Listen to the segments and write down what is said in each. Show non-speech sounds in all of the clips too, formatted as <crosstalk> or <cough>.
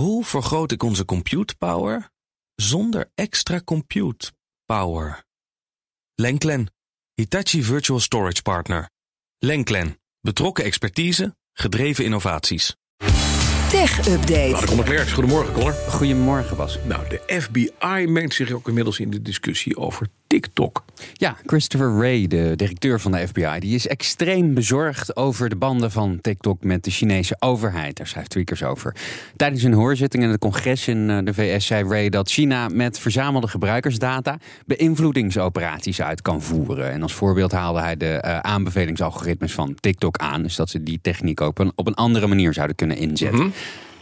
Hoe vergroot ik onze compute power zonder extra compute power? Lenklen, Hitachi Virtual Storage Partner. Lenklen, betrokken expertise, gedreven innovaties. Tech Update. Nou, Conor Klerks, goedemorgen Conor. Goedemorgen Bas. Nou, de FBI mengt zich ook inmiddels in de discussie over TikTok. Ja, Christopher Wray, de directeur van de FBI, die is extreem bezorgd over de banden van TikTok met de Chinese overheid. Daar schrijft Tweakers over. Tijdens een hoorzitting in het congres in eh, de VS zei Wray dat China met verzamelde gebruikersdata beïnvloedingsoperaties uit kan voeren. En als voorbeeld haalde hij de uh, aanbevelingsalgoritmes van TikTok aan. Dus dat ze die techniek ook op een andere manier zouden kunnen inzetten. Mm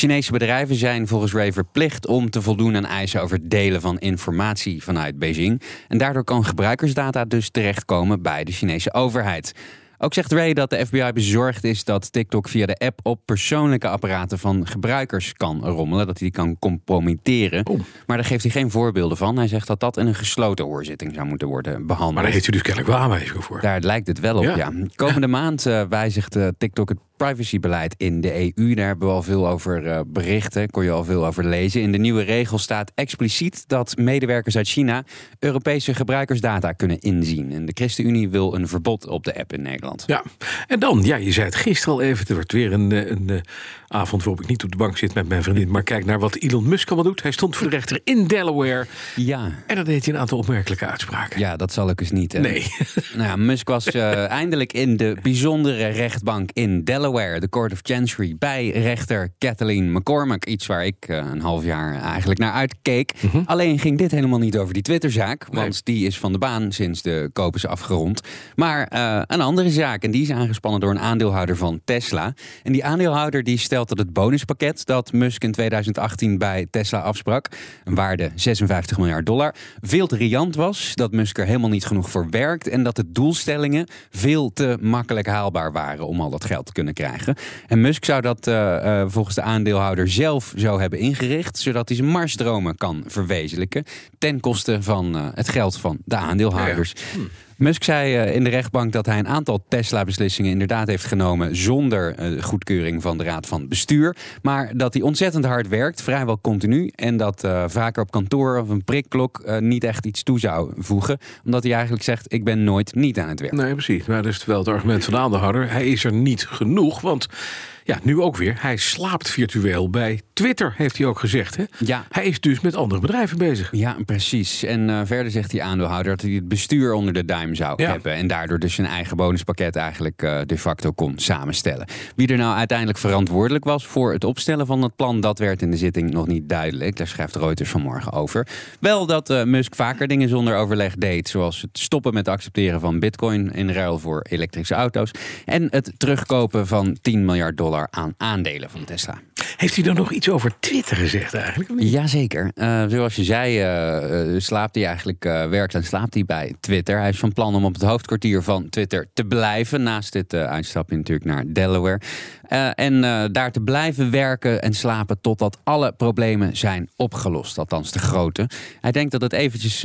Chinese bedrijven zijn volgens Ray verplicht om te voldoen aan eisen over het delen van informatie vanuit Beijing. En daardoor kan gebruikersdata dus terechtkomen bij de Chinese overheid. Ook zegt Ray dat de FBI bezorgd is dat TikTok via de app op persoonlijke apparaten van gebruikers kan rommelen, dat hij die kan compromitteren. Oh. Maar daar geeft hij geen voorbeelden van. Hij zegt dat dat in een gesloten hoorzitting zou moeten worden behandeld. Maar daar heeft u dus kennelijk wel aanwijzingen voor. Daar lijkt het wel op, ja. Komende maand uh, wijzigt uh, TikTok het privacybeleid in de EU. Daar hebben we al veel over uh, berichten, kon je al veel over lezen. In de nieuwe regel staat expliciet dat medewerkers uit China Europese gebruikersdata kunnen inzien. En de ChristenUnie wil een verbod op de app in Nederland. Ja, en dan, ja, je zei het gisteren al even, er wordt weer een, een, een avond waarop ik niet op de bank zit met mijn vriendin, maar kijk naar wat Elon Musk allemaal doet. Hij stond voor de rechter in Delaware. Ja. En dan deed hij een aantal opmerkelijke uitspraken. Ja, dat zal ik dus niet. Hè. Nee. Nou ja, Musk was uh, <laughs> eindelijk in de bijzondere rechtbank in Delaware, de Court of Chancery, bij rechter Kathleen McCormack. Iets waar ik uh, een half jaar eigenlijk naar uitkeek. Mm -hmm. Alleen ging dit helemaal niet over die Twitterzaak, want nee. die is van de baan sinds de koop is afgerond. Maar uh, een andere zaak, en die is aangespannen door een aandeelhouder van Tesla. En die aandeelhouder die stelt dat het bonuspakket dat Musk in 2018 bij Tesla afsprak, een waarde 56 miljard dollar, veel te riant was, dat Musk er helemaal niet genoeg voor werkt en dat de doelstellingen veel te makkelijk haalbaar waren om al dat geld te kunnen krijgen. En Musk zou dat uh, uh, volgens de aandeelhouder zelf zo hebben ingericht, zodat hij zijn marsdromen kan verwezenlijken ten koste van uh, het geld van de aandeelhouders. Hm. Musk zei uh, in de rechtbank dat hij een aantal Tesla-beslissingen inderdaad heeft genomen zonder uh, goedkeuring van de raad van bestuur. Maar dat hij ontzettend hard werkt, vrijwel continu. En dat uh, vaker op kantoor of een prikklok niet echt iets toe zou voegen. Omdat hij eigenlijk zegt: Ik ben nooit niet aan het werk. Nee, precies. Maar dat is wel het argument van de aandeelhouder. Hij is er niet genoeg. Want ja, nu ook weer. Hij slaapt virtueel bij Twitter, heeft hij ook gezegd. Hè? Ja. Hij is dus met andere bedrijven bezig. Ja, precies. En uh, verder zegt die aandeelhouder dat hij het bestuur onder de duim zou Ja. hebben. En daardoor dus zijn eigen bonuspakket eigenlijk uh, de facto kon samenstellen. Wie er nou uiteindelijk verantwoordelijk was voor het opstellen van het plan, dat werd in de zitting nog niet duidelijk. Daar schrijft Reuters vanmorgen over. Wel dat uh, Musk vaker dingen zonder overleg deed, zoals het stoppen met accepteren van bitcoin in ruil voor elektrische auto's. En het terugkopen van 10 miljard dollar aan aandelen van Tesla. Heeft hij dan nog iets over Twitter gezegd eigenlijk? Jazeker. Uh, zoals je zei, uh, uh, slaapt hij eigenlijk, werkt en slaapt hij bij Twitter. Hij is van plan om op het hoofdkwartier van Twitter te blijven. Naast dit uitstapje natuurlijk naar Delaware. en daar te blijven werken en slapen totdat alle problemen zijn opgelost. Althans de grote. Hij denkt dat het eventjes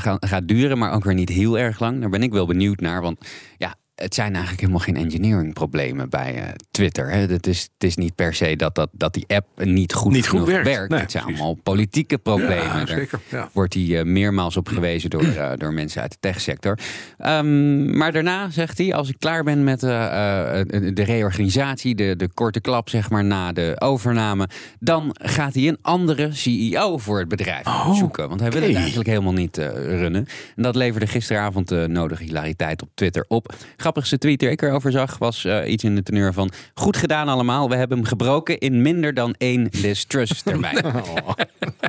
gaat, gaat duren, maar ook weer niet heel erg lang. Daar ben ik wel benieuwd naar. Want ja, het zijn eigenlijk helemaal geen engineering problemen bij uh, Twitter. Hè. Het, is, het is niet per se dat, dat, dat die app niet goed, niet goed werkt. werkt. Nee, het zijn precies. allemaal politieke problemen. Ja, zeker, ja. wordt hij uh, meermaals op gewezen door, uh, door mensen uit de techsector. Um, maar daarna zegt hij, als ik klaar ben met de reorganisatie, de, de korte klap zeg maar na de overname, dan gaat hij een andere CEO voor het bedrijf oh, zoeken. Want hij wil het eigenlijk helemaal niet runnen. En dat leverde gisteravond de nodige hilariteit op Twitter op grappigste tweet die ik erover zag was uh, iets in de teneur van... goed gedaan allemaal, we hebben hem gebroken in minder dan één distrust termijn. <laughs> Oh.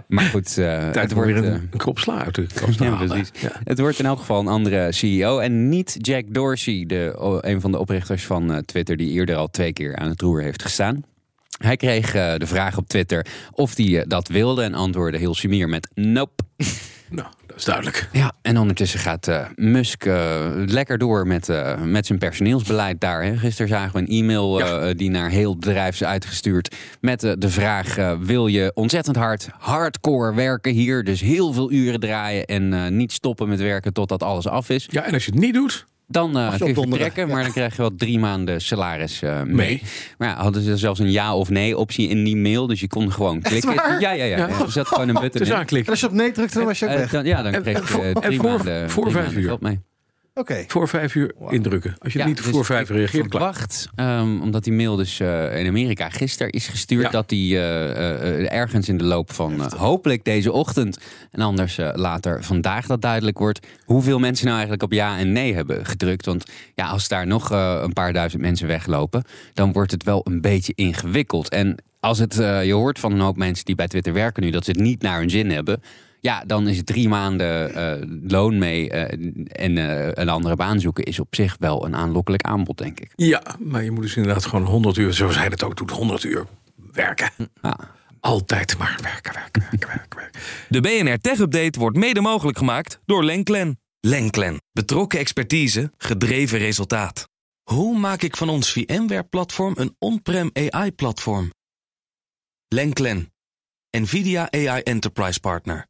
maar goed, uh, het wordt... weer een, een krop sla uit de <laughs> kast ja, precies. Ja. Het wordt in elk geval een andere CEO. En niet Jack Dorsey, de, een van de oprichters van Twitter... die eerder al twee keer aan het roer heeft gestaan. Hij kreeg uh, de vraag op Twitter of hij uh, dat wilde en antwoordde heel sumier met nope. <laughs> Nou, dat is duidelijk. Ja, en ondertussen gaat uh, Musk uh, lekker door met, uh, met zijn personeelsbeleid daar. Hè. Gisteren zagen we een e-mail ja. die naar heel het bedrijf is uitgestuurd... met de vraag, wil je ontzettend hard, hardcore werken hier... dus heel veel uren draaien en niet stoppen met werken totdat alles af is? Ja, en als je het niet doet... Dan eh, je kun je vertrekken, ja. maar dan krijg je wel drie maanden salaris eh, mee. Mee. Maar ja, hadden ze zelfs een ja of nee optie in die mail. Dus je kon gewoon klikken. waar? Ja, ja, ja. Ja. ja. Er zat gewoon een button Dus in. En als je op nee drukte, dan was je ook Eh, weg. dan, ja, dan kreeg je en drie voor- maanden, voor drie vijf maanden uur. geld mee. Oké. Voor vijf uur indrukken. Als je Ja, niet dus voor vijf ik reageert, klaar. verwacht, ehm, omdat die mail dus eh, in Amerika gisteren is gestuurd, Ja. dat die eh, eh, ergens in de loop van hopelijk deze ochtend en anders later vandaag dat duidelijk wordt hoeveel mensen nou eigenlijk op ja en nee hebben gedrukt. Want ja, als daar nog eh, een paar duizend mensen weglopen, dan wordt het wel een beetje ingewikkeld. En als het, eh, je hoort van een hoop mensen die bij Twitter werken nu dat ze het niet naar hun zin hebben. Ja, dan is drie maanden eh, loon mee eh, en eh, een andere baan zoeken is op zich wel een aanlokkelijk aanbod, denk ik. Ja, maar je moet dus inderdaad gewoon 100 uur, zoals hij dat ook doet, 100 uur werken. Ja. Altijd maar werken, werken, werken, werken. werken. De BNR Tech Update wordt mede mogelijk gemaakt door Lenklen. Lenklen. Betrokken expertise, gedreven resultaat. Hoe maak ik van ons VMware-platform een on-prem AI-platform? Lenklen. NVIDIA AI Enterprise Partner.